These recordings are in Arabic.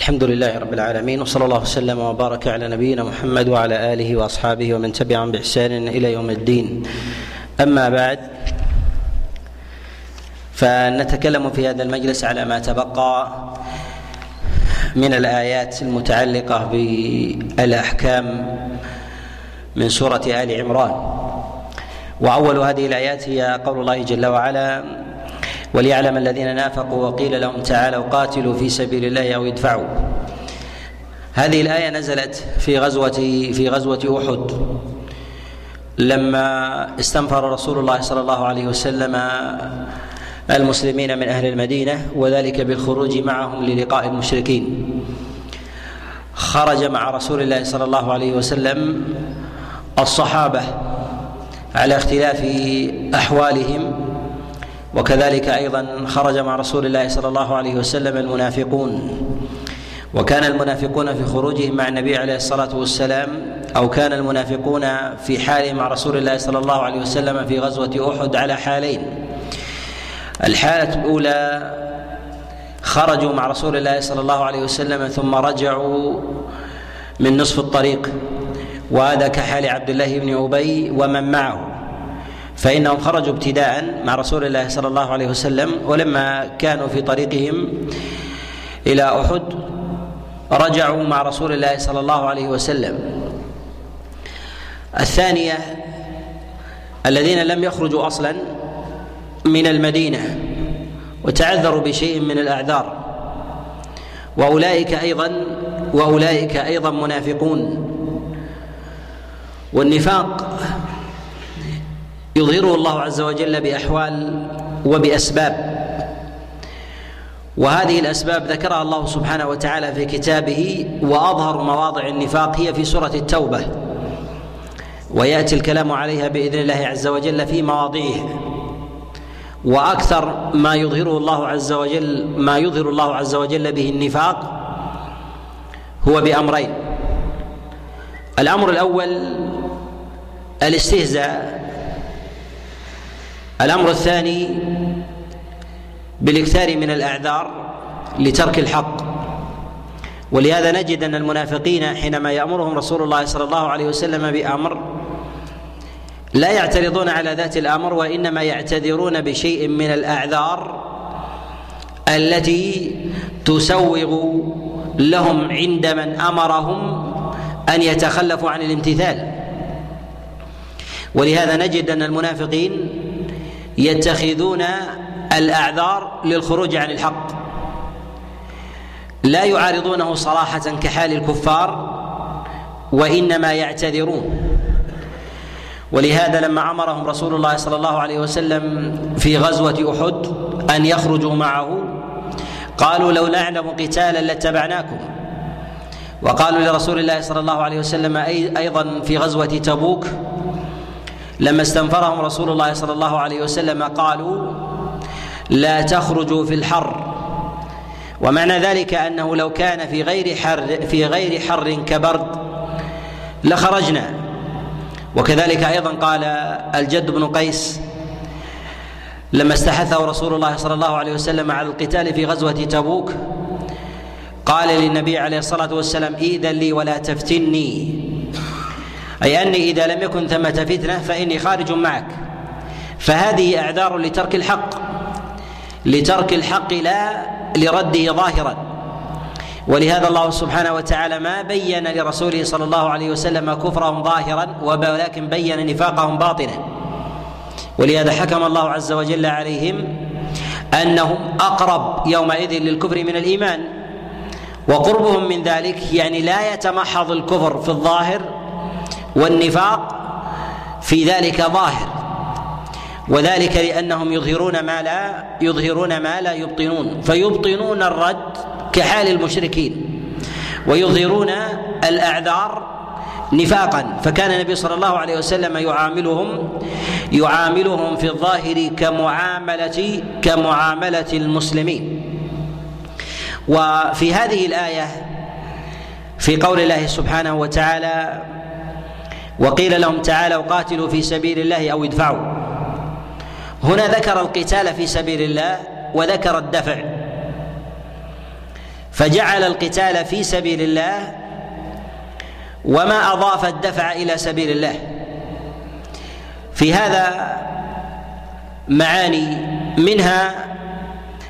الحمد لله رب العالمين وصلى الله وسلم وبارك على نبينا محمد وعلى آله وأصحابه ومن تبعهم بإحسان إلى يوم الدين. أما بعد فنتكلم في هذا المجلس على ما تبقى من الآيات المتعلقة بالأحكام من سورة آل عمران. وأول هذه الآيات هي قول الله جل وعلا وليعلم الذين نافقوا وقيل لهم تعالوا قاتلوا في سبيل الله أو ادفعوا. هذه الآية نزلت في غزوة في غزوة أحد. لما استنفر رسول الله صلى الله عليه وسلم المسلمين من أهل المدينة وذلك بالخروج معهم للقاء المشركين. خرج مع رسول الله صلى الله عليه وسلم الصحابة على اختلاف أحوالهم وكذلك أيضا خرج مع رسول الله صلى الله عليه وسلم المنافقون. وكان المنافقون في خروجهم مع النبي عليه الصلاة والسلام أو كان المنافقون في حالهم مع رسول الله صلى الله عليه وسلم في غزوة أحد على حالين. الحالة الأولى خرجوا مع رسول الله صلى الله عليه وسلم ثم رجعوا من نصف الطريق وهذا كحال عبد الله بن أبي ومن معه. فإنهم خرجوا ابتداء مع رسول الله صلى الله عليه وسلم ولما كانوا في طريقهم إلى أحد رجعوا مع رسول الله صلى الله عليه وسلم. الثانية الذين لم يخرجوا أصلا من المدينة وتعذروا بشيء من الأعذار. وأولئك أيضا وأولئك أيضا منافقون. والنفاق يظهره الله عز وجل بأحوال وبأسباب. وهذه الأسباب ذكرها الله سبحانه وتعالى في كتابه وأظهر مواضع النفاق هي في سورة التوبة. ويأتي الكلام عليها بإذن الله عز وجل في مواضعها وأكثر ما يظهره الله عز وجل ما يظهر الله عز وجل به النفاق هو بأمرين. الأمر الأول الاستهزاء. الأمر الثاني بالإكثار من الأعذار لترك الحق. ولهذا نجد أن المنافقين حينما يأمرهم رسول الله صلى الله عليه وسلم بأمر لا يعترضون على ذات الأمر وإنما يعتذرون بشيء من الأعذار التي تسوغ لهم عند من أمرهم أن يتخلفوا عن الامتثال. ولهذا نجد أن المنافقين يتخذون الأعذار للخروج عن الحق. لا يعارضونه صراحة كحال الكفار وإنما يعتذرون. ولهذا لما أمرهم رسول الله صلى الله عليه وسلم في غزوة أحد أن يخرجوا معه قالوا لو نعلم قتالا لاتبعناكم. وقالوا لرسول الله صلى الله عليه وسلم أيضا في غزوة تبوك لما استنفرهم رسول الله صلى الله عليه وسلم قالوا لا تخرجوا في الحر. ومعنى ذلك أنه لو كان في غير حر في غير حر كبرد لخرجنا. وكذلك أيضا قال الجد بن قيس لما استحثه رسول الله صلى الله عليه وسلم على القتال في غزوة تبوك قال للنبي عليه الصلاة والسلام اذن لي ولا تفتني. أي أني إذا لم يكن ثمة فتنة فإني خارج معك. فهذه أعذار لترك الحق. لترك الحق لا لرده ظاهرا. ولهذا الله سبحانه وتعالى ما بين لرسوله صلى الله عليه وسلم كفرهم ظاهرا ولكن بين نفاقهم باطنا. ولهذا حكم الله عز وجل عليهم أنهم أقرب يومئذ للكفر من الإيمان. وقربهم من ذلك يعني لا يتمحض الكفر في الظاهر والنفاق في ذلك ظاهر وذلك لأنهم يظهرون ما لا يظهرون ما لا يبطنون فيبطنون الرد كحال المشركين ويظهرون الأعذار نفاقا فكان النبي صلى الله عليه وسلم يعاملهم يعاملهم في الظاهر كمعاملة كمعاملة المسلمين. وفي هذه الآية في قول الله سبحانه وتعالى وقيل لهم تعالوا قاتلوا في سبيل الله أو ادفعوا. هنا ذكر القتال في سبيل الله وذكر الدفع. فجعل القتال في سبيل الله وما أضاف الدفع إلى سبيل الله. في هذا معاني منها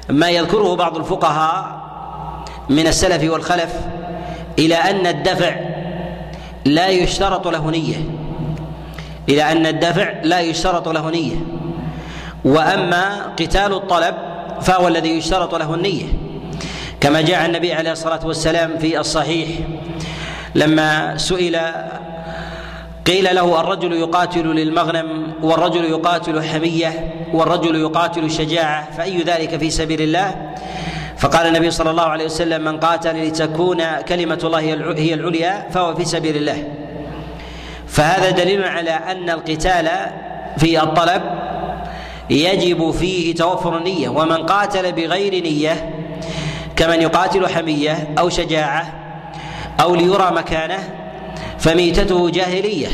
ما يذكره بعض الفقهاء من السلف والخلف إلى أن الدفع لا يشترط له نية إلى أن الدفع لا يشترط له نية. وأما قتال الطلب فهو الذي يشترط له النية. كما جاء النبي عليه الصلاة والسلام في الصحيح لما سئل قيل له الرجل يقاتل للمغنم والرجل يقاتل حمية والرجل يقاتل شجاعة فأي ذلك في سبيل الله؟ فقال النبي صلى الله عليه وسلم من قاتل لتكون كلمة الله هي العليا فهو في سبيل الله. فهذا دليل على أن القتال في الطلب يجب فيه توفر النية ومن قاتل بغير نية كمن يقاتل حمية أو شجاعة أو ليرى مكانه فميتته جاهلية.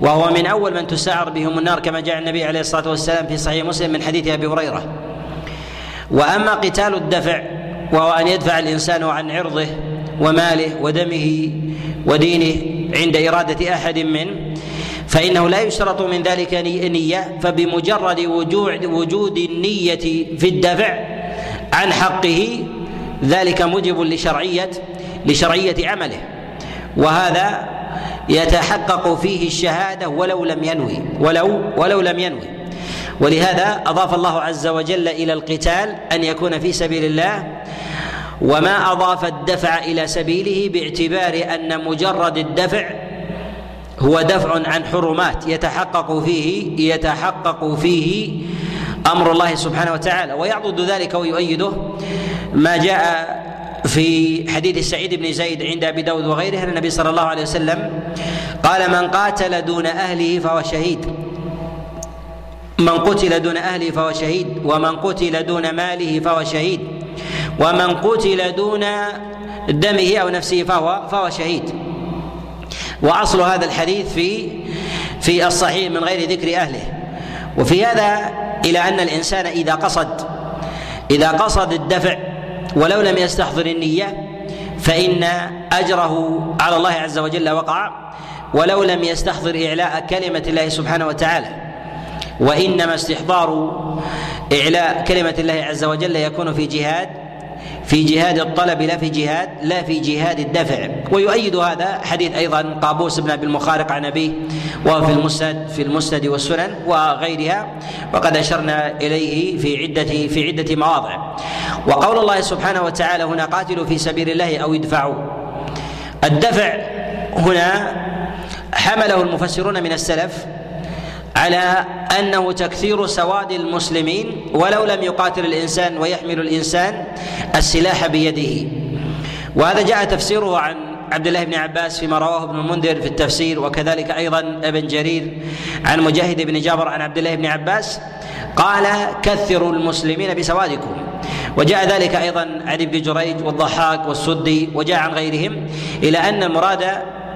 وهو من أول من تسعر بهم النار كما جاء النبي عليه الصلاة والسلام في صحيح مسلم من حديث أبي هريرة. وأما قتال الدفع وهو أن يدفع الإنسان عن عرضه وماله ودمه ودينه عند إرادة أحد منه فإنه لا يشترط من ذلك نية فبمجرد وجود وجود النية في الدفع عن حقه ذلك موجب لشرعية لشرعية عمله. وهذا يتحقق فيه الشهادة ولو لم ينوي ولو ولو لم ينوي. ولهذا أضاف الله عز وجل إلى القتال أن يكون في سبيل الله وما أضاف الدفع إلى سبيله باعتبار أن مجرد الدفع هو دفع عن حرمات يتحقق فيه يتحقق فيه أمر الله سبحانه وتعالى. ويعضد ذلك ويؤيده ما جاء في حديث سعيد بن زيد عند أبي داود وغيره أن النبي صلى الله عليه وسلم قال من قاتل دون أهله فهو شهيد. من قتل دون أهله فهو شهيد ومن قتل دون ماله فهو شهيد ومن قتل دون دمه أو نفسه فهو فهو شهيد. وأصل هذا الحديث في في الصحيح من غير ذكر أهله. وفي هذا إلى أن الإنسان إذا قصد إذا قصد الدفع ولو لم يستحضر النية فإن أجره على الله عز وجل وقع ولو لم يستحضر إعلاء كلمة الله سبحانه وتعالى. وإنما استحضار إعلاء كلمة الله عز وجل يكون في جهاد في جهاد الطلب لا في جهاد لا في جهاد الدفع. ويؤيد هذا حديث أيضا قابوس بن ابي المخارق عن أبيه وهو في المسند في المسند والسنن وغيرها وقد أشرنا إليه في عدة في عدة مواضع. وقول الله سبحانه وتعالى هنا قاتلوا في سبيل الله أو ادفعوا. الدفع هنا حمله المفسرون من السلف على أنه تكثير سواد المسلمين ولو لم يقاتل الإنسان ويحمل الإنسان السلاح بيده. وهذا جاء تفسيره عن عبد الله بن عباس فيما رواه ابن المنذر في التفسير وكذلك أيضا ابن جرير عن مجاهد بن جابر عن عبد الله بن عباس قال كثروا المسلمين بسوادكم. وجاء ذلك أيضا عن ابن جريج والضحاك والسدي وجاء عن غيرهم إلى أن المراد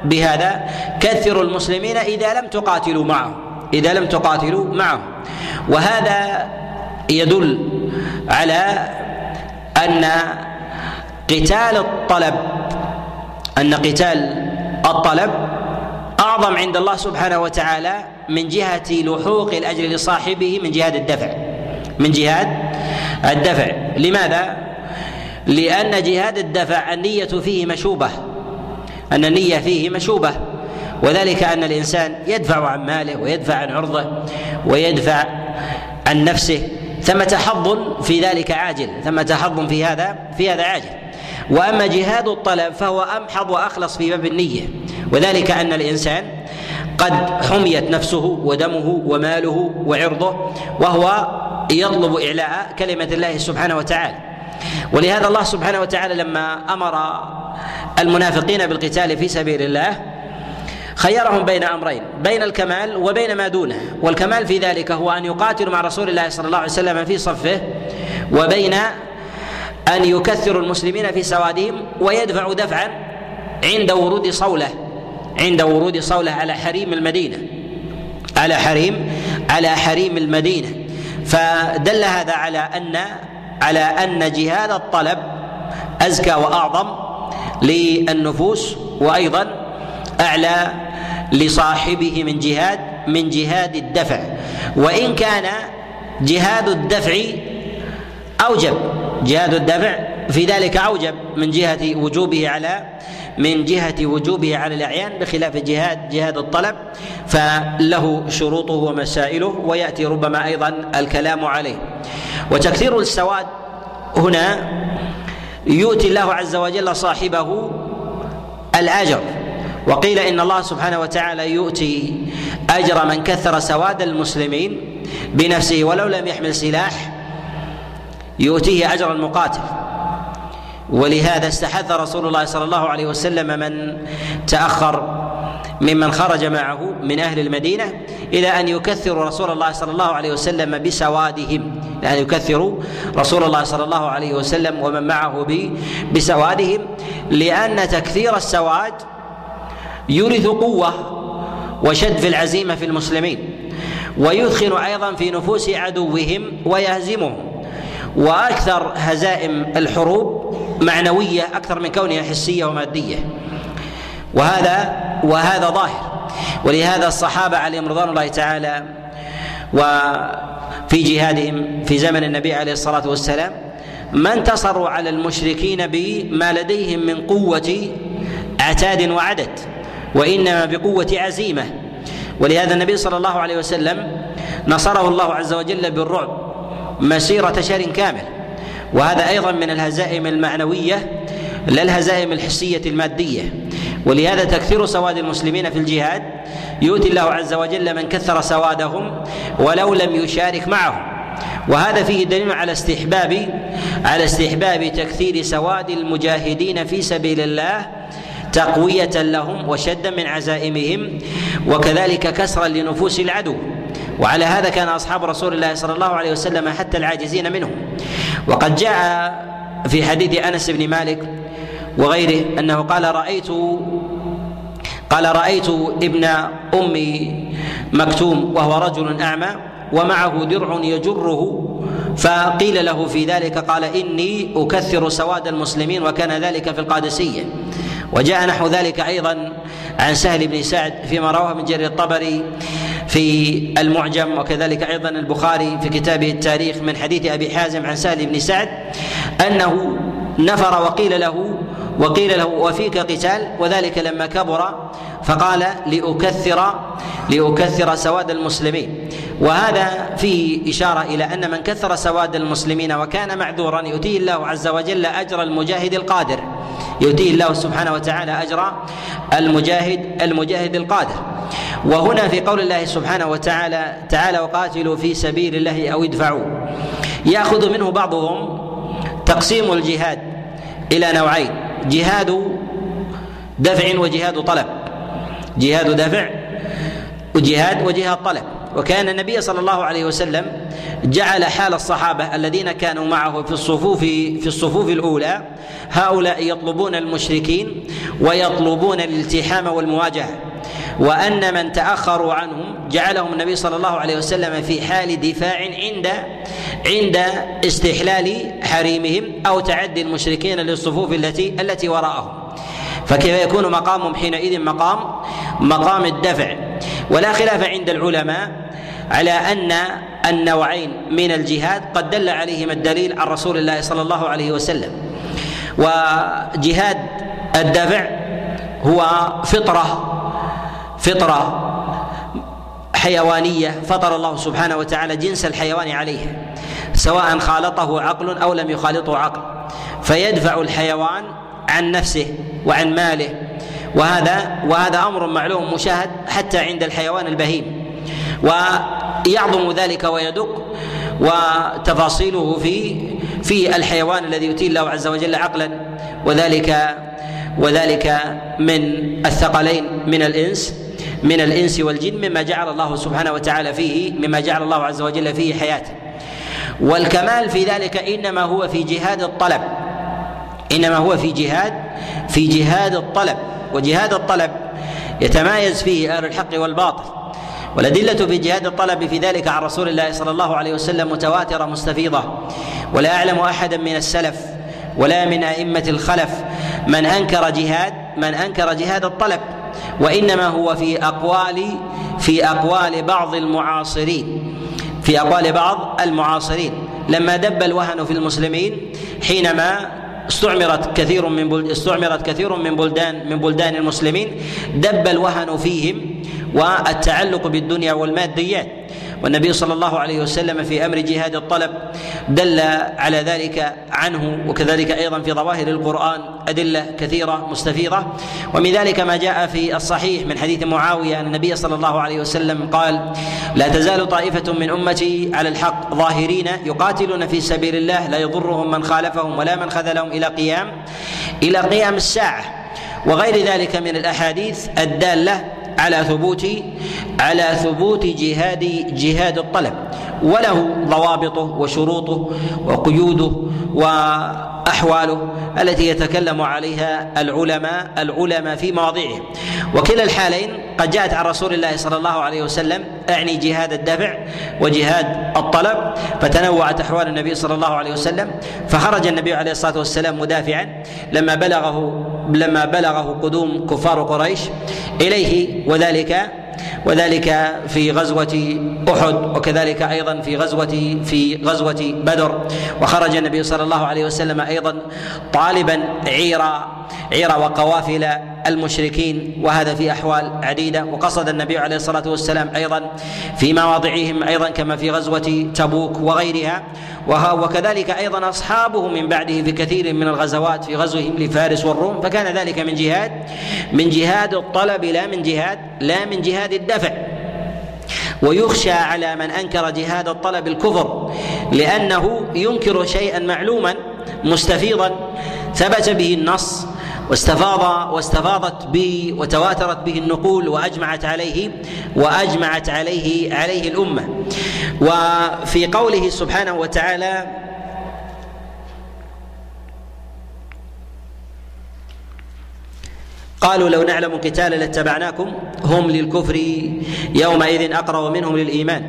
بهذا كثروا المسلمين إذا لم تقاتلوا معهم. إذا لم تقاتلوا معه وهذا يدل على أن قتال الطلب أن قتال الطلب أعظم عند الله سبحانه وتعالى من جهة لحوق الأجر لصاحبه من جهاد الدفع. من جهاد الدفع. لماذا؟ لأن جهاد الدفع النية فيه مشوبة. أن النية فيه مشوبة. وذلك أن الإنسان يدفع عن ماله ويدفع عن عرضه ويدفع عن نفسه ثمة حظ في ذلك عاجل ثمة حظ في هذا في هذا عاجل. وأما جهاد الطلب فهو أمحض وأخلص في باب النية. وذلك أن الإنسان قد حميت نفسه ودمه وماله وعرضه وهو يطلب إعلاء كلمة الله سبحانه وتعالى. ولهذا الله سبحانه وتعالى لما أمر المنافقين بالقتال في سبيل الله خيرهم بين أمرين بين الكمال وبين ما دونه. والكمال في ذلك هو أن يقاتلوا مع رسول الله صلى الله عليه وسلم في صفه وبين أن يكثروا المسلمين في سوادهم ويدفعوا دفعا عند ورود صوله عند ورود صوله على حريم المدينة. على حريم على حريم المدينة. فدل هذا على أن على أن جهاد الطلب أزكى وأعظم للنفوس وأيضا أعلى لصاحبه من جهاد من جهاد الدفع. وإن كان جهاد الدفع أوجب. جهاد الدفع في ذلك أوجب من جهة وجوبه على من جهة وجوبه على الأعيان بخلاف جهاد جهاد الطلب. فله شروطه ومسائله ويأتي ربما أيضا الكلام عليه. وتكثير السواد هنا يؤتي الله عز وجل صاحبه الأجر. وقيل إن الله سبحانه وتعالى يؤتي أجر من كثر سواد المسلمين بنفسه ولو لم يحمل سلاح يؤتيه أجر المقاتل. ولهذا استحث رسول الله صلى الله عليه وسلم من تأخر ممن خرج معه من أهل المدينة إلى أن يكثروا رسول الله صلى الله عليه وسلم بسوادهم لأن يكثروا رسول الله صلى الله عليه وسلم ومن معه بسوادهم لأن تكثير السواد يورث قوة وشد في العزيمة في المسلمين ويثخن أيضا في نفوس عدوهم ويهزمهم. وأكثر هزائم الحروب معنوية أكثر من كونها حسية ومادية. وهذا وهذا ظاهر. ولهذا الصحابة عليهم رضوان الله تعالى وفي جهادهم في زمن النبي عليه الصلاة والسلام ما انتصروا على المشركين بما لديهم من قوة عتاد وعدد. وإنما بقوة عزيمة. ولهذا النبي صلى الله عليه وسلم نصره الله عز وجل بالرعب مسيرة شهر كامل. وهذا أيضا من الهزائم المعنوية لا الهزائم الحسية المادية. ولهذا تكثير سواد المسلمين في الجهاد يؤتي الله عز وجل من كثر سوادهم ولو لم يشارك معهم. وهذا فيه دليل على استحباب على استحباب تكثير سواد المجاهدين في سبيل الله تقوية لهم وشدا من عزائمهم وكذلك كسرا لنفوس العدو. وعلى هذا كان أصحاب رسول الله صلى الله عليه وسلم حتى العاجزين منهم. وقد جاء في حديث أنس بن مالك وغيره أنه قال رأيت قال رأيت ابن أم مكتوم وهو رجل أعمى ومعه درع يجره فقيل له في ذلك قال إني أكثر سواد المسلمين وكان ذلك في القادسية. وجاء نحو ذلك أيضا عن سهل بن سعد فيما رواه من جرير الطبري في المعجم وكذلك أيضا البخاري في كتابه التاريخ من حديث أبي حازم عن سهل بن سعد أنه نفر وقيل له وقيل له وفيك قتال وذلك لما كبر فقال لأكثر لأكثر سواد المسلمين. وهذا فيه إشارة إلى أن من كثر سواد المسلمين وكان معذورا يؤتيه الله عز وجل أجر المجاهد القادر. يؤتيه الله سبحانه وتعالى أجر المجاهد المجاهد القادر. وهنا في قول الله سبحانه وتعالى تعالى وقاتلوا في سبيل الله أو ادفعوا. يأخذ منه بعضهم تقسيم الجهاد إلى نوعين جهاد دفع وجهاد طلب. جهاد دفع وجهاد وجهاد طلب. وكان النبي صلى الله عليه وسلم جعل حال الصحابة الذين كانوا معه في الصفوف في الصفوف الأولى هؤلاء يطلبون المشركين ويطلبون الالتحام والمواجهة. وأن من تأخروا عنهم جعلهم النبي صلى الله عليه وسلم في حال دفاع عند عند استحلال حريمهم أو تعدي المشركين للصفوف التي التي وراءهم. فكيف يكون مقامهم حينئذ مقام مقام الدفع؟ ولا خلاف عند العلماء على أن النوعين من الجهاد قد دل عليهما الدليل عن رسول الله صلى الله عليه وسلم. وجهاد الدفع هو فطره فطرة حيوانية فطر الله سبحانه وتعالى جنس الحيوان عليها سواء خالطه عقل أو لم يخالطه عقل. فيدفع الحيوان عن نفسه. وعن ماله. وهذا وهذا أمر معلوم مشاهد حتى عند الحيوان البهيم. ويعظم ذلك ويدق وتفاصيله في في الحيوان الذي يؤتيه الله عز وجل عقلا. وذلك وذلك من الثقلين من الإنس من الإنس والجن مما جعل الله سبحانه وتعالى فيه مما جعل الله عز وجل فيه حياته. والكمال في ذلك إنما هو في جهاد الطلب. إنما هو في جهاد في جهاد الطلب وجهاد الطلب يتمايز فيه أهل الحق والباطل. والأدلة في جهاد الطلب في ذلك عن رسول الله صلى الله عليه وسلم متواترة مستفيضة. ولا أعلم أحدا من السلف ولا من أئمة الخلف من أنكر جهاد من أنكر جهاد الطلب. وإنما هو في أقوال في أقوال بعض المعاصرين في أقوال بعض المعاصرين. لما دب الوهن في المسلمين حينما استعمرت كثير من استعمرت كثير من بلدان من بلدان المسلمين دب الوهن فيهم والتعلق بالدنيا والماديات. والنبي صلى الله عليه وسلم في أمر جهاد الطلب دل على ذلك عنه وكذلك أيضا في ظواهر القرآن أدلة كثيرة مستفيضة. ومن ذلك ما جاء في الصحيح من حديث معاوية أن النبي صلى الله عليه وسلم قال لا تزال طائفة من أمتي على الحق ظاهرين يقاتلون في سبيل الله لا يضرهم من خالفهم ولا من خذلهم إلى قيام إلى قيام الساعة. وغير ذلك من الأحاديث الدالة على ثبوت على ثبوت جهاد جهاد الطلب وله ضوابطه وشروطه وقيوده وأحواله التي يتكلم عليها العلماء العلماء في مواضعهم وكلا الحالين قد جاءت عن رسول الله صلى الله عليه وسلم أعني جهاد الدفع وجهاد الطلب فتنوعت أحوال النبي صلى الله عليه وسلم فخرج النبي عليه الصلاة والسلام مدافعا لما بلغه لما بلغه قدوم كفار قريش إليه وذلك وذلك في غزوة أحد وكذلك أيضا في غزوة في غزوة بدر. وخرج النبي صلى الله عليه وسلم أيضا طالبا عيرا عيرا وقوافل المشركين وهذا في أحوال عديدة وقصد النبي عليه الصلاة والسلام أيضا في مواضعهم أيضا كما في غزوة تبوك وغيرها. وكذلك أيضا أصحابه من بعده في كثير من الغزوات في غزوهم لفارس والروم. فكان ذلك من جهاد من جهاد الطلب لا من جهاد لا من جهاد الدفع. ويخشى على من أنكر جهاد الطلب الكفر لأنه ينكر شيئا معلوما مستفيضا ثبت به النص واستفاض واستفاضت به وتواترت به النقول وأجمعت عليه وأجمعت عليه عليه الأمة. وفي قوله سبحانه وتعالى قالوا لو نعلم قتالا لاتبعناكم هم للكفر يومئذ أقرب منهم للإيمان.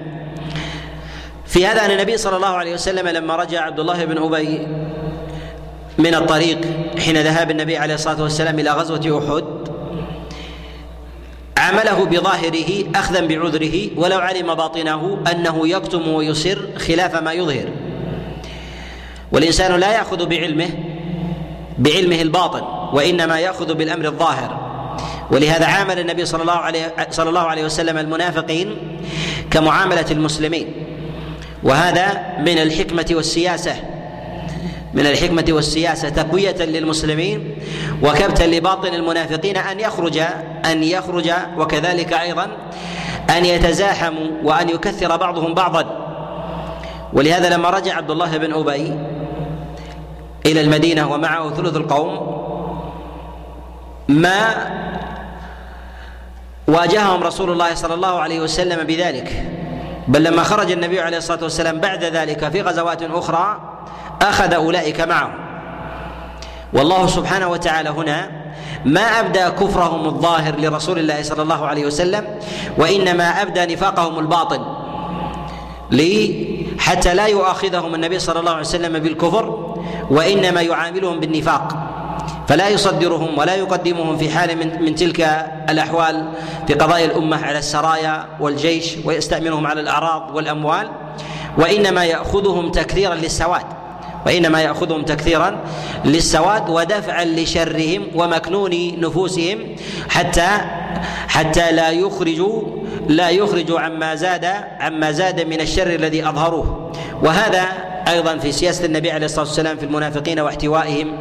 في هذا أن النبي صلى الله عليه وسلم لما رجع عبد الله بن أبي من الطريق حين ذهاب النبي عليه الصلاة والسلام إلى غزوة أحد. عمله بظاهره أخذا بعذره ولو علم باطنه أنه يكتم ويسر خلاف ما يظهر. والإنسان لا يأخذ بعلمه بعلمه الباطن وإنما يأخذ بالأمر الظاهر. ولهذا عامل النبي صلى الله عليه صلى الله عليه وسلم المنافقين كمعاملة المسلمين. وهذا من الحكمة والسياسة من الحكمة والسياسة تقوية للمسلمين وكبتا لباطن المنافقين أن يخرج أن يخرج وكذلك أيضا أن يتزاحموا وأن يكثر بعضهم بعضا. ولهذا لما رجع عبد الله بن أبي إلى المدينة ومعه ثلث القوم ما واجههم رسول الله صلى الله عليه وسلم بذلك. بل لما خرج النبي عليه الصلاة والسلام بعد ذلك في غزوات أخرى أخذ أولئك معه. والله سبحانه وتعالى هنا ما أبدى كفرهم الظاهر لرسول الله صلى الله عليه وسلم وإنما أبدى نفاقهم الباطن لي حتى لا يؤاخذهم النبي صلى الله عليه وسلم بالكفر وإنما يعاملهم بالنفاق. فلا يصدرهم ولا يقدمهم في حال من, من تلك الأحوال في قضايا الأمة على السرايا والجيش ويستامرهم على الأعراض والأموال وإنما يأخذهم تكثيرا للسواد. وإنما يأخذهم تكثيرا للسواد ودفعا لشرهم ومكنون نفوسهم حتى حتى لا يخرجوا لا يخرجوا عما زاد عما زاد من الشر الذي أظهروه. وهذا أيضا في سياسة النبي عليه الصلاة والسلام في المنافقين واحتوائهم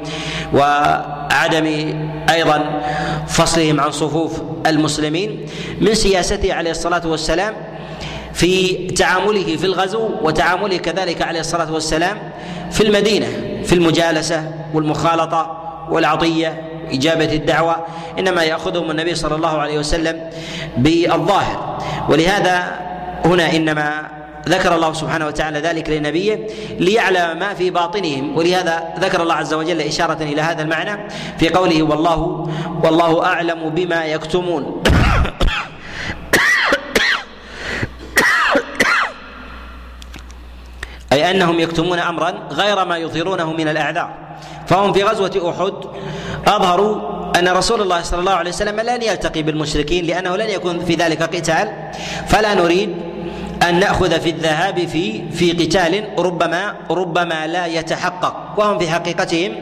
وعدم أيضا فصلهم عن صفوف المسلمين من سياسته عليه الصلاة والسلام. في تعامله في الغزو وتعامله كذلك عليه الصلاة والسلام في المدينة في المجالسة والمخالطة والعطية إجابة الدعوة إنما يأخذهم النبي صلى الله عليه وسلم بالظاهر. ولهذا هنا إنما ذكر الله سبحانه وتعالى ذلك لنبيه ليعلم ما في باطنهم ولهذا ذكر الله عز وجل إشارة إلى هذا المعنى في قوله والله والله أعلم بما يكتمون. أي أنهم يكتمون أمرا غير ما يظهرونه من الأعذار. فهم في غزوة أحد أظهروا أن رسول الله صلى الله عليه وسلم لن يلتقي بالمشركين لأنه لن يكون في ذلك قتال. فلا نريد أن نأخذ في الذهاب في في قتال ربما ربما لا يتحقق. وهم في حقيقتهم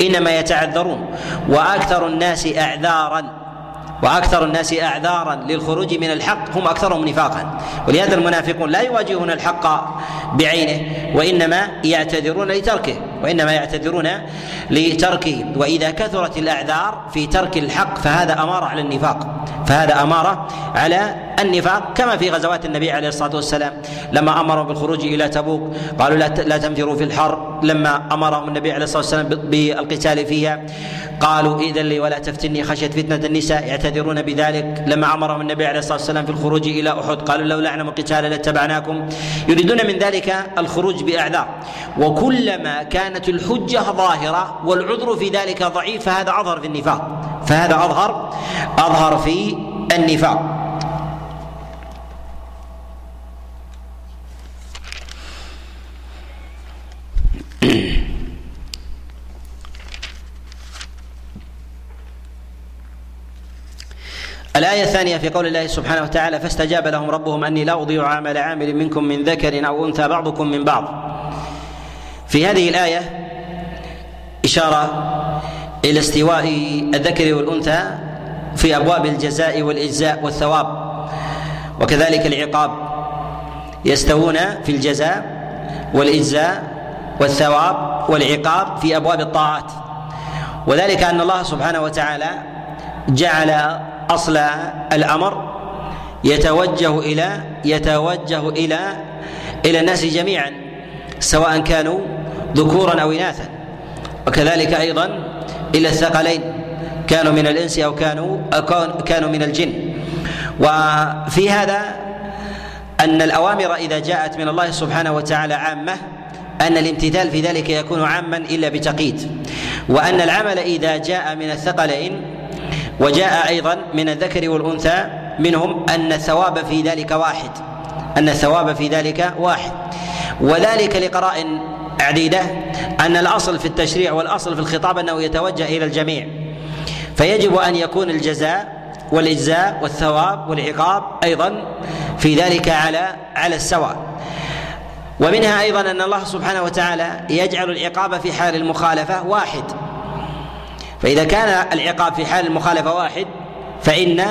إنما يتعذرون. وأكثر الناس أعذارا. وأكثر الناس أعذارا للخروج من الحق هم أكثرهم نفاقا. ولهذا المنافقون لا يواجهون الحق بعينه وإنما يعتذرون لتركه. وإنما يعتذرون لتركه. وإذا كثرت الأعذار في ترك الحق فهذا أمارة على النفاق. فهذا أمارة على النفاق كما في غزوات النبي عليه الصلاة والسلام. لما أمروا بالخروج إلى تبوك قالوا لا لا تنفروا في الحر. لما أمرهم النبي عليه الصلاة والسلام بالقتال فيها قالوا إذن لي ولا تفتني خشية فتنة النساء يعتذرون بذلك. لما أمرهم النبي عليه الصلاة والسلام في الخروج إلى أحد قالوا لو نعلم القتال لاتبعناكم. يريدون من ذلك الخروج بأعذار. وكلما كانت الحجة ظاهرة والعذر في ذلك ضعيف فهذا أظهر في النفاق. فهذا أظهر أظهر في النفاق. الآية الثانية في قول الله سبحانه وتعالى فاستجاب لهم ربهم أني لا أضيع عمل عامل منكم من ذكر أو أنثى بعضكم من بعض. في هذه الآية إشارة إلى استواء الذكر والأنثى في أبواب الجزاء والإجزاء والثواب وكذلك العقاب. يستوون في الجزاء والإجزاء والثواب والعقاب في أبواب الطاعات. وذلك أن الله سبحانه وتعالى جعل أصل الأمر يتوجه إلى يتوجه إلى إلى الناس جميعا سواء كانوا ذكورا أو إناثا. وكذلك أيضا إلى الثقلين كانوا من الإنس أو كانوا كانوا من الجن. وفي هذا أن الأوامر إذا جاءت من الله سبحانه وتعالى عامة أن الامتثال في ذلك يكون عاما إلا بتقييد. وأن العمل إذا جاء من الثقلين وجاء أيضا من الذكر والأنثى منهم أن الثواب في ذلك واحد. أن الثواب في ذلك واحد. وذلك لقرائن عديدة أن الأصل في التشريع والأصل في الخطاب أنه يتوجه إلى الجميع. فيجب أن يكون الجزاء والإجزاء والثواب والعقاب أيضا في ذلك على على السواء. ومنها أيضا أن الله سبحانه وتعالى يجعل العقاب في حال المخالفة واحد. فإذا كان العقاب في حال المخالفة واحد فإن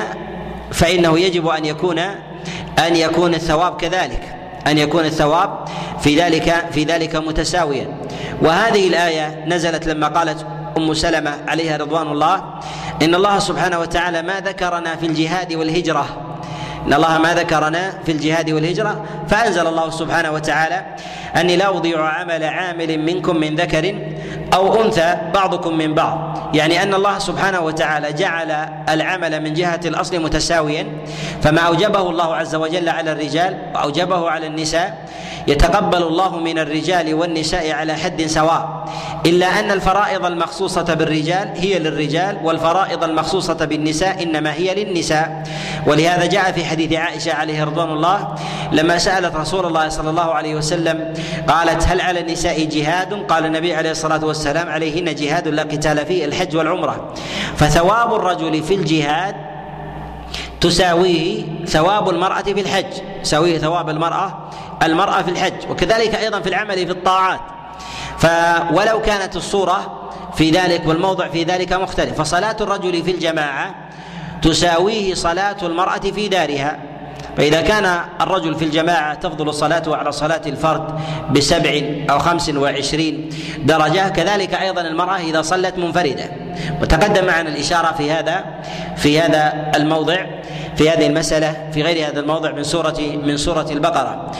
فإنه يجب أن يكون أن يكون الثواب كذلك. أن يكون الثواب في ذلك في ذلك متساويا. وهذه الآية نزلت لما قالت أم سلمة عليها رضوان الله إن الله سبحانه وتعالى ما ذكرنا في الجهاد والهجرة. إن الله ما ذكرنا في الجهاد والهجرة فأنزل الله سبحانه وتعالى أني لا أضيع عمل عامل منكم من ذكر أو أنثى بعضكم من بعض. يعني أن الله سبحانه وتعالى جعل العمل من جهة الأصل متساويا. فما أوجبه الله عز وجل على الرجال وأوجبه على النساء يتقبل الله من الرجال والنساء على حد سواء. إلا أن الفرائض المخصوصة بالرجال هي للرجال والفرائض المخصوصة بالنساء إنما هي للنساء. ولهذا جاء في حديث عائشة عليه رضوان الله لما سألت رسول الله صلى الله عليه وسلم قالت هل على النساء جهاد؟ قال النبي عليه الصلاة والسلام عليهن جهاد لا قتال فيه الحج والعمرة. فثواب الرجل في الجهاد تساويه ثواب المرأة في الحج تساويه ثواب المرأة المرأة في الحج وكذلك أيضا في العمل في الطاعات. فولو كانت الصورة في ذلك والموضع في ذلك مختلف. فصلاة الرجل في الجماعة تساويه صلاة المرأة في دارها. فإذا كان الرجل في الجماعة تفضل صلاته على صلاة الفرد بسبع أو خمس وعشرين درجة كذلك أيضا المرأة إذا صلت منفردة. وتقدم معنا الإشارة في هذا في هذا الموضع. في هذه المسألة في غير هذا الموضع من سورة من سورة البقرة.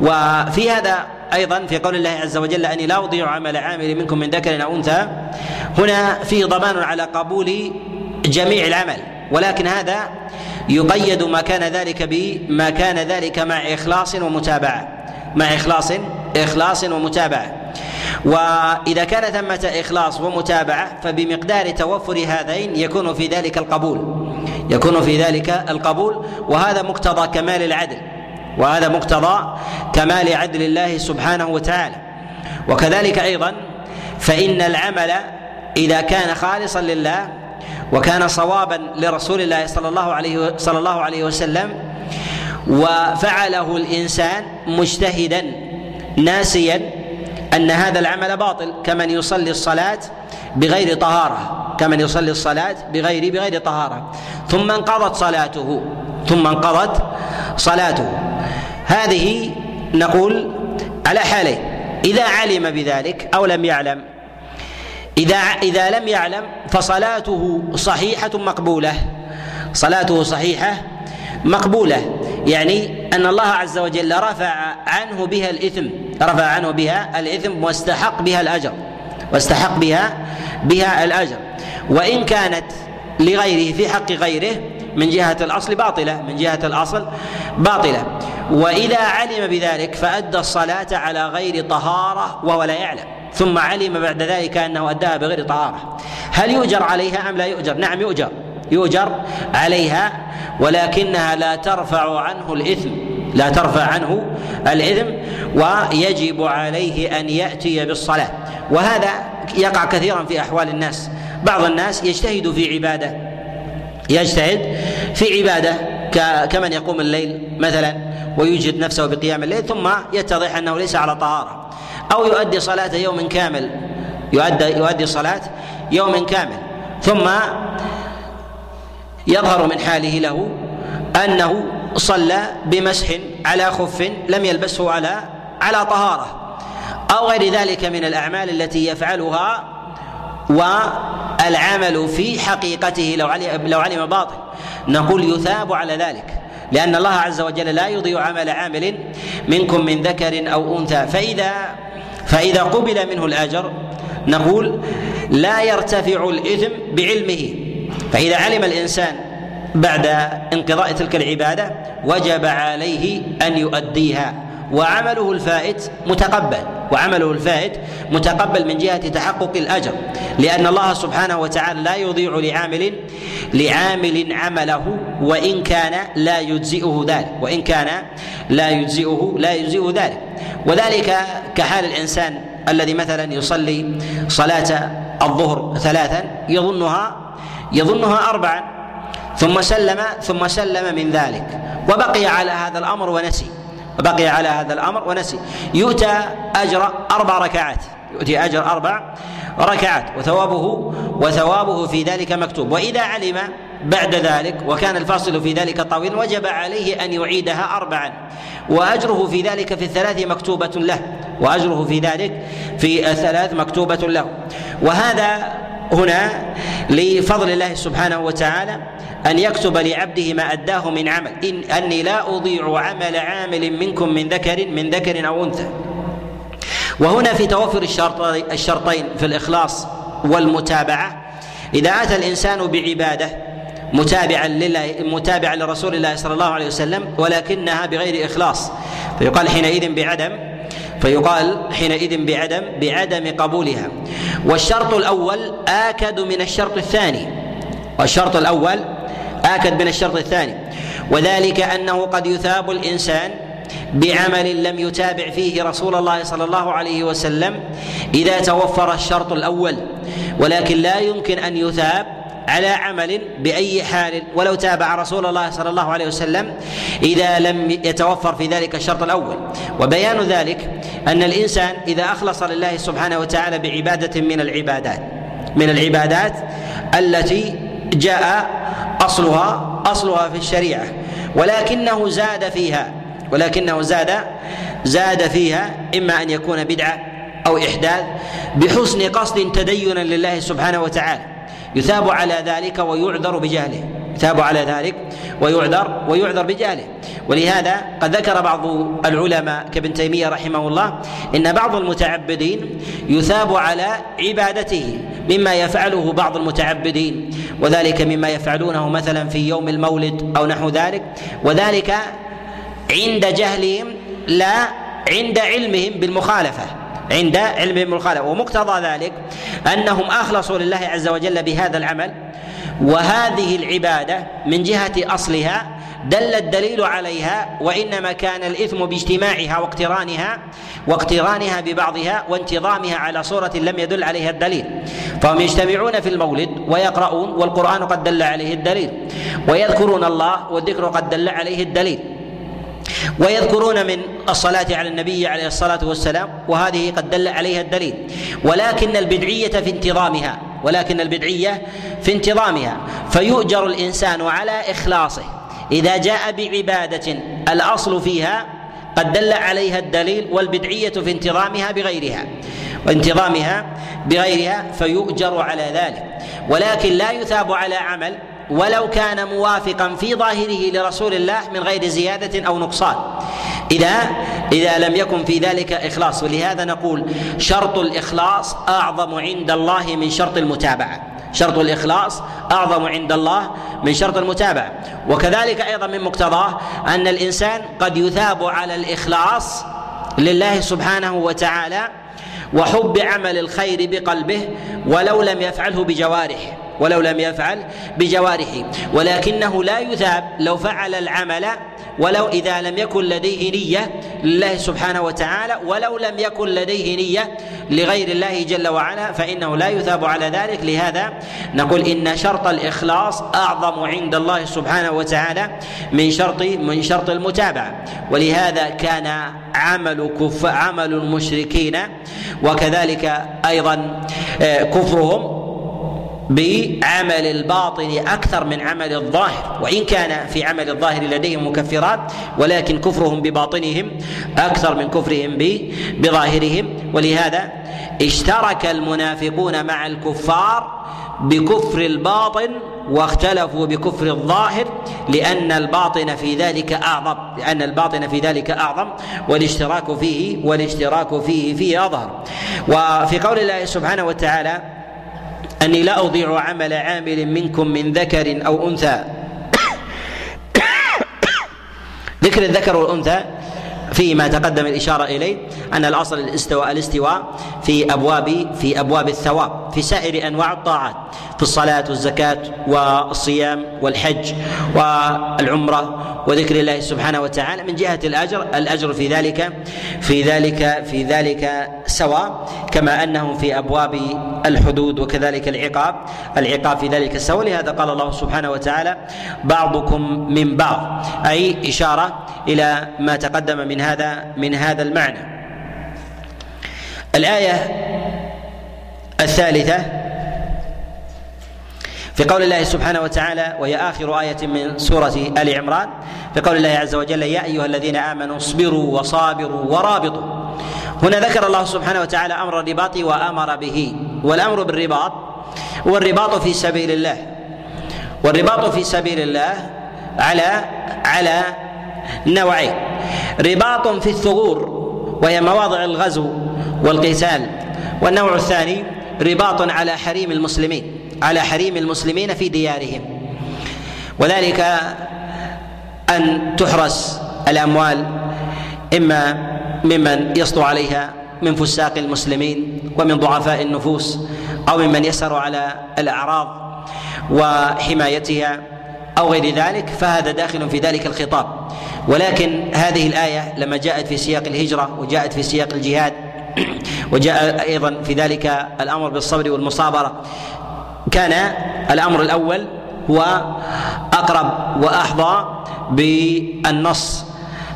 وفي هذا أيضا في قول الله عز وجل أني لا أضيع عمل عامل منكم من ذكر أو أنثى. هنا فيه ضمان على قبول جميع العمل ولكن هذا يقيد ما كان ذلك بما كان ذلك مع إخلاص ومتابعة. مع إخلاص إخلاص ومتابعة. وإذا كان ثمة إخلاص ومتابعة فبمقدار توفر هذين يكون في ذلك القبول. يكون في ذلك القبول. وهذا مقتضى كمال العدل. وهذا مقتضى كمال عدل الله سبحانه وتعالى. وكذلك أيضا فإن العمل إذا كان خالصا لله وكان صوابا لرسول الله صلى الله عليه صلى الله عليه وسلم وفعله الإنسان مجتهدا ناسيا أن هذا العمل باطل كمن يصلي الصلاة بغير طهارة كمن يصلي الصلاة بغير بغير طهارة. ثم انقضت صلاته ثم انقضت صلاته. هذه نقول على حالين إذا علم بذلك أو لم يعلم إذا إذا لم يعلم فصلاته صحيحة مقبولة. صلاته صحيحة مقبولة. يعني أن الله عز وجل رفع عنه بها الإثم رفع عنه بها الإثم واستحق بها الأجر واستحق بها بها الأجر. وإن كانت لغيره في حق غيره من جهة الأصل باطلة من جهة الأصل باطلة. وإذا علم بذلك فأدى الصلاة على غير طهارة وهو لا يعلم. ثم علم بعد ذلك أنه أداها بغير طهارة. هل يؤجر عليها أم لا يؤجر؟ نعم يؤجر. يؤجر عليها ولكنها لا ترفع عنه الإثم لا ترفع عنه الإثم ويجب عليه أن يأتي بالصلاة. وهذا يقع كثيرا في أحوال الناس. بعض الناس يجتهد في عبادة يجتهد في عبادة كمن يقوم الليل مثلا ويجهد نفسه بقيام الليل ثم يتضح أنه ليس على طهارة. أو يؤدي صلاة يوم كامل يؤدي يؤدي صلاة يوم كامل ثم يظهر من حاله له أنه صلى بمسح على خف لم يلبسه على على طهارة أو غير ذلك من الأعمال التي يفعلها والعمل في حقيقته لو علم لو علم باطل. نقول يثاب على ذلك لأن الله عز وجل لا يضيع عمل عامل منكم من ذكر أو أنثى. فإذا فإذا قبل منه الأجر نقول لا يرتفع الإثم بعلمه. فإذا علم الإنسان بعد انقضاء تلك العبادة وجب عليه أن يؤديها. وعمله الفائت متقبل. وعمله الفائت متقبل من جهة تحقق الأجر. لأن الله سبحانه وتعالى لا يضيع لعامل لعامل عمله وإن كان لا يجزئه ذلك. وإن كان لا يجزئه لا يجزئه ذلك. وذلك كحال الإنسان الذي مثلا يصلي صلاة الظهر ثلاثا يظنها يظنها أربعا ثم سلم ثم سلم من ذلك. وبقي على هذا الأمر ونسي. وبقي على هذا الأمر ونسي. يؤتى أجر أربع ركعات. يؤتي أجر أربع ركعات. وثوابه وثوابه في ذلك مكتوب. وإذا علم بعد ذلك وكان الفاصل في ذلك طويل وجب عليه أن يعيدها أربعا. وأجره في ذلك في الثلاث مكتوبة له. وأجره في ذلك في الثلاث مكتوبة له. وهذا هنا لفضل الله سبحانه وتعالى أن يكتب لعبده ما أداه من عمل. إن أني لا أضيع عمل عامل منكم من ذكر من ذكر أو أنثى. وهنا في توفر الشرطين في الإخلاص والمتابعة إذا أتى الإنسان بعبادة متابعا لله متابعا لرسول الله صلى الله عليه وسلم ولكنها بغير إخلاص فيقال حينئذ بعدم فيقال حينئذ بعدم بعدم قبولها. والشرط الأول آكد من الشرط الثاني. والشرط الأول آكد من الشرط الثاني. وذلك أنه قد يثاب الإنسان بعمل لم يتابع فيه رسول الله صلى الله عليه وسلم إذا توفر الشرط الأول. ولكن لا يمكن أن يثاب على عمل بأي حال ولو تابع رسول الله صلى الله عليه وسلم إذا لم يتوفر في ذلك الشرط الأول. وبيان ذلك أن الإنسان إذا أخلص لله سبحانه وتعالى بعبادة من العبادات من العبادات التي جاء أصلها أصلها في الشريعة. ولكنه زاد فيها ولكنه زاد زاد فيها إما أن يكون بدعة أو إحداث بحسن قصد تدينا لله سبحانه وتعالى. يثاب على ذلك ويعذر بجهله. يثاب على ذلك ويعذر ويعذر بجهله. ولهذا قد ذكر بعض العلماء كابن تيمية رحمه الله إن بعض المتعبدين يثاب على عبادته مما يفعله بعض المتعبدين وذلك مما يفعلونه مثلا في يوم المولد أو نحو ذلك وذلك عند جهلهم لا عند علمهم بالمخالفة. عند علمهم الخالق. ومقتضى ذلك أنهم أخلصوا لله عز وجل بهذا العمل وهذه العبادة من جهة أصلها دل الدليل عليها وإنما كان الإثم باجتماعها واقترانها واقترانها ببعضها وانتظامها على صورة لم يدل عليها الدليل. فهم يجتمعون في المولد ويقرؤون والقرآن قد دل عليه الدليل ويذكرون الله والذكر قد دل عليه الدليل. ويذكرون من الصلاة على النبي عليه الصلاة والسلام وهذه قد دل عليها الدليل. ولكن البدعية في انتظامها ولكن البدعية في انتظامها. فيؤجر الإنسان على إخلاصه. إذا جاء بعبادة الأصل فيها قد دل عليها الدليل والبدعية في انتظامها بغيرها. وانتظامها بغيرها فيؤجر على ذلك. ولكن لا يثاب على عمل ولو كان موافقا في ظاهره لرسول الله من غير زيادة أو نقصان. إذا إذا لم يكن في ذلك إخلاص. ولهذا نقول شرط الإخلاص أعظم عند الله من شرط المتابعة. شرط الإخلاص أعظم عند الله من شرط المتابعة. وكذلك أيضا من مقتضاه أن الإنسان قد يثاب على الإخلاص لله سبحانه وتعالى وحب عمل الخير بقلبه ولو لم يفعله بجوارحه ولو لم يفعل بجوارحه. ولكنه لا يثاب لو فعل العمل ولو إذا لم يكن لديه نية لله سبحانه وتعالى ولو لم يكن لديه نية لغير الله جل وعلا فإنه لا يثاب على ذلك. لهذا نقول إن شرط الإخلاص أعظم عند الله سبحانه وتعالى من شرط من شرط المتابعة. ولهذا كان عمل كف عمل المشركين وكذلك أيضا آه، كفرهم بعمل الباطن أكثر من عمل الظاهر وإن كان في عمل الظاهر لديهم مكفرات ولكن كفرهم بباطنهم أكثر من كفرهم بظاهرهم. ولهذا اشترك المنافقون مع الكفار بكفر الباطن واختلفوا بكفر الظاهر لأن الباطن في ذلك أعظم لأن الباطن في ذلك أعظم والاشتراك فيه والاشتراك فيه فيه أظهر. وفي قول الله سبحانه وتعالى أني لا أضيع عمل عامل منكم من ذكر أو أنثى. ذكر الذكر والأنثى فيما تقدم الإشارة إليه أن الأصل الاستواء الاستواء في أبواب في أبواب الثواب في سائر أنواع الطاعات في الصلاة والزكاة والصيام والحج والعمرة وذكر الله سبحانه وتعالى من جهة الأجر الأجر في ذلك في ذلك في ذلك سواء كما أنه في أبواب الحدود وكذلك العقاب العقاب في ذلك سواء لهذا قال الله سبحانه وتعالى بعضكم من بعض أي إشارة إلى ما تقدم من هذا من هذا المعنى. الآية الثالثة في قول الله سبحانه وتعالى وهي آخر آية من سورة آل عمران في قول الله عز وجل يا أيها الذين آمنوا اصبروا وصابروا ورابطوا هنا ذكر الله سبحانه وتعالى أمر الرباط وأمر به والأمر بالرباط هو الرباط في سبيل الله. والرباط في سبيل الله على على نوعين. رباط في الثغور وهي مواضع الغزو والقتال والنوع الثاني رباط على حريم المسلمين على حريم المسلمين في ديارهم. وذلك أن تحرس الأموال إما ممن يسطو عليها من فساق المسلمين ومن ضعفاء النفوس أو ممن يسر على الأعراض وحمايتها. أو غير ذلك فهذا داخل في ذلك الخطاب. ولكن هذه الآية لما جاءت في سياق الهجرة وجاءت في سياق الجهاد وجاء أيضا في ذلك الأمر بالصبر والمصابرة كان الأمر الأول هو أقرب وأحظى بالنص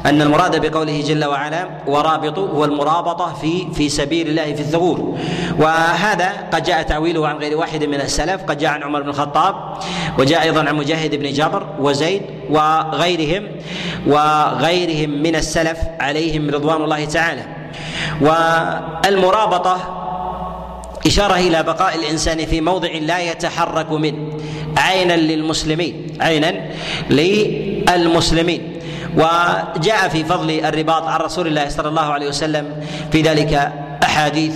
أن المراد بقوله جل وعلا ورابط هو المرابطه في في سبيل الله في الثغور وهذا قد جاء تأويله عن غير واحد من السلف قد جاء عن عمر بن الخطاب وجاء أيضا عن مجاهد بن جبر وزيد وغيرهم وغيرهم من السلف عليهم رضوان الله تعالى. والمرابطة إشارة إلى بقاء الإنسان في موضع لا يتحرك منه عينا للمسلمين عينا للمسلمين. وجاء في فضل الرباط عن رسول الله صلى الله عليه وسلم في ذلك أحاديث.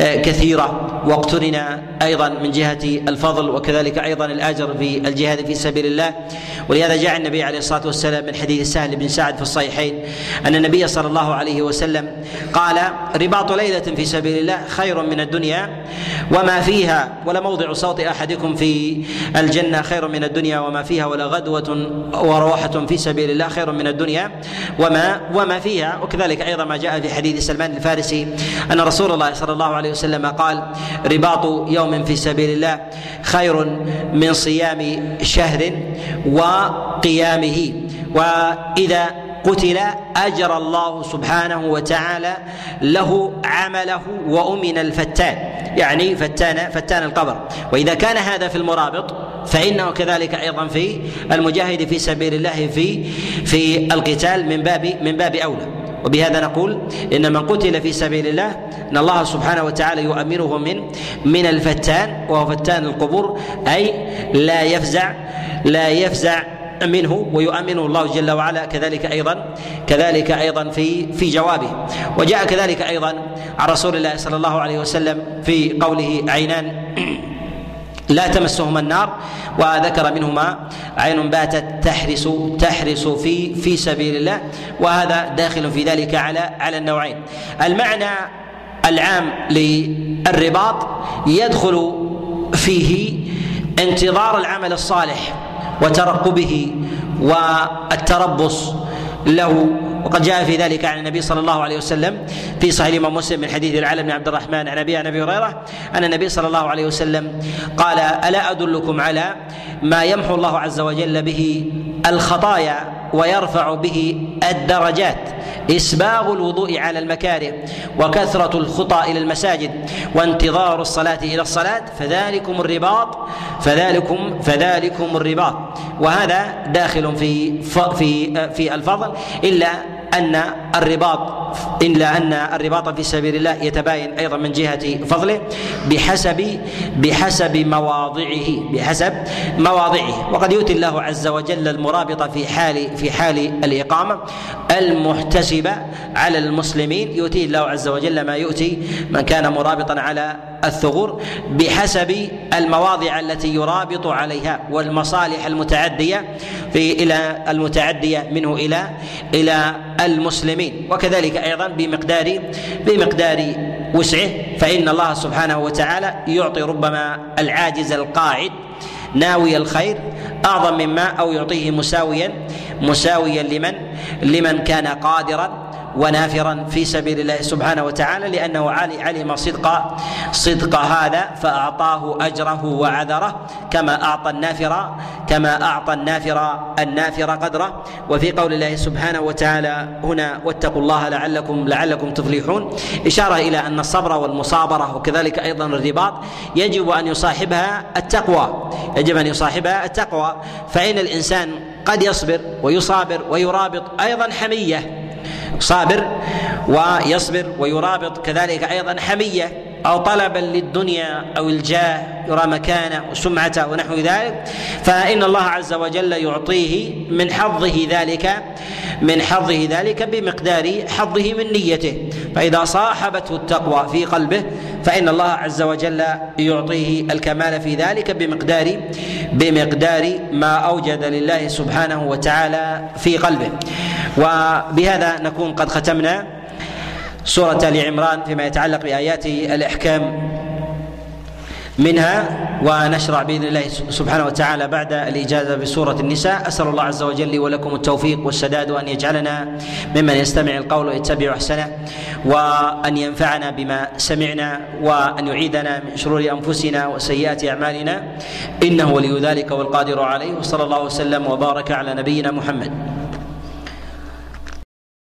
آه، كثيرة. واقترن أيضا من جهة الفضل وكذلك أيضا الأجر في الجهاد في سبيل الله. ولهذا جاء النبي عليه الصلاة والسلام من حديث سهل بن سعد في الصحيحين أن النبي صلى الله عليه وسلم قال رباط ليلة في سبيل الله خير من الدنيا وما فيها ولموضع صوت أحدكم في الجنة خير من الدنيا وما فيها ولا غدوة وروحة في سبيل الله خير من الدنيا وما وما فيها. وكذلك أيضا ما جاء في حديث سلمان الفارسي أن رسول الله صلى الله عليه وسلم قال رباط يوم في سبيل الله خير من صيام شهر وقيامه. وإذا قتل أجر الله سبحانه وتعالى له عمله وأمن الفتان. يعني فتان فتان القبر. وإذا كان هذا في المرابط فإنه كذلك أيضا في المجاهد في سبيل الله في في القتال من باب من باب أولى. وبهذا نقول إن من قتل في سبيل الله إن الله سبحانه وتعالى يؤمنه من من الفتان وهو فتان القبور أي لا يفزع لا يفزع منه ويؤمنه الله جل وعلا كذلك أيضا كذلك أيضا في في جوابه. وجاء كذلك أيضا عن رسول الله صلى الله عليه وسلم في قوله عينان. لا تمسهما النار. وذكر منهما عين باتت تحرس تحرس في في سبيل الله. وهذا داخل في ذلك على على النوعين. المعنى العام للرباط يدخل فيه انتظار العمل الصالح وترقبه والتربص له. وقد جاء في ذلك عن النبي صلى الله عليه وسلم في صحيح الإمام مسلم من حديث العلم بن عبد الرحمن عن ابي عن أبي هريرة أن النبي صلى الله عليه وسلم قال ألا أدلكم على ما يمحو الله عز وجل به الخطايا ويرفع به الدرجات؟ إسباغ الوضوء على المكاره وكثرة الخطى إلى المساجد وانتظار الصلاة إلى الصلاة فذلكم الرباط فذلكم فذلكم الرباط. وهذا داخل في في في الفضل إلا أن الرباط إلا أن الرباط في سبيل الله يتباين أيضا من جهة فضله بحسب بحسب مواضعه بحسب مواضعه. وقد يؤتي الله عز وجل المرابط في حال في حال الإقامة المحتسبة على المسلمين. يؤتيه الله عز وجل ما يؤتي من كان مرابطا على الثغور بحسب المواضع التي يرابط عليها والمصالح المتعدية في إلى المتعدية منه إلى إلى المسلمين. وكذلك أيضا بمقدار بمقدار وسعه فإن الله سبحانه وتعالى يعطي ربما العاجز القاعد ناوي الخير أعظم مما أو يعطيه مساويا مساويا لمن لمن كان قادرا ونافرا في سبيل الله سبحانه وتعالى لأنه علم صدق صدق هذا فأعطاه أجره وعذره كما أعطى النافر كما أعطى النافر النافر قدره. وفي قول الله سبحانه وتعالى هنا واتقوا الله لعلكم لعلكم تفلحون. إشارة إلى أن الصبر والمصابرة وكذلك أيضا الرباط يجب أن يصاحبها التقوى يجب أن يصاحبها التقوى. فإن الإنسان قد يصبر ويصابر ويرابط أيضا حمية صابر ويصبر ويرابط كذلك أيضا حمية أو طلبا للدنيا أو الجاه يرى مكانه وسمعته ونحو ذلك. فإن الله عز وجل يعطيه من حظه ذلك. من حظه ذلك بمقدار حظه من نيته. فإذا صاحبته التقوى في قلبه فإن الله عز وجل يعطيه الكمال في ذلك بمقدار بمقدار ما أوجد لله سبحانه وتعالى في قلبه. وبهذا نكون قد ختمنا سورة آل عمران فيما يتعلق بآيات الإحكام. منها ونشرع بإذن الله سبحانه وتعالى بعد الإجازة بسورة النساء. أسأل الله عز وجل لي ولكم التوفيق والسداد وأن يجعلنا ممن يستمع القول ويتبع أحسنه وأن ينفعنا بما سمعنا وأن يعيدنا من شرور أنفسنا وسيئات أعمالنا. إنه ولي ذلك والقادر عليه. وصلى الله وسلم وبارك على نبينا محمد.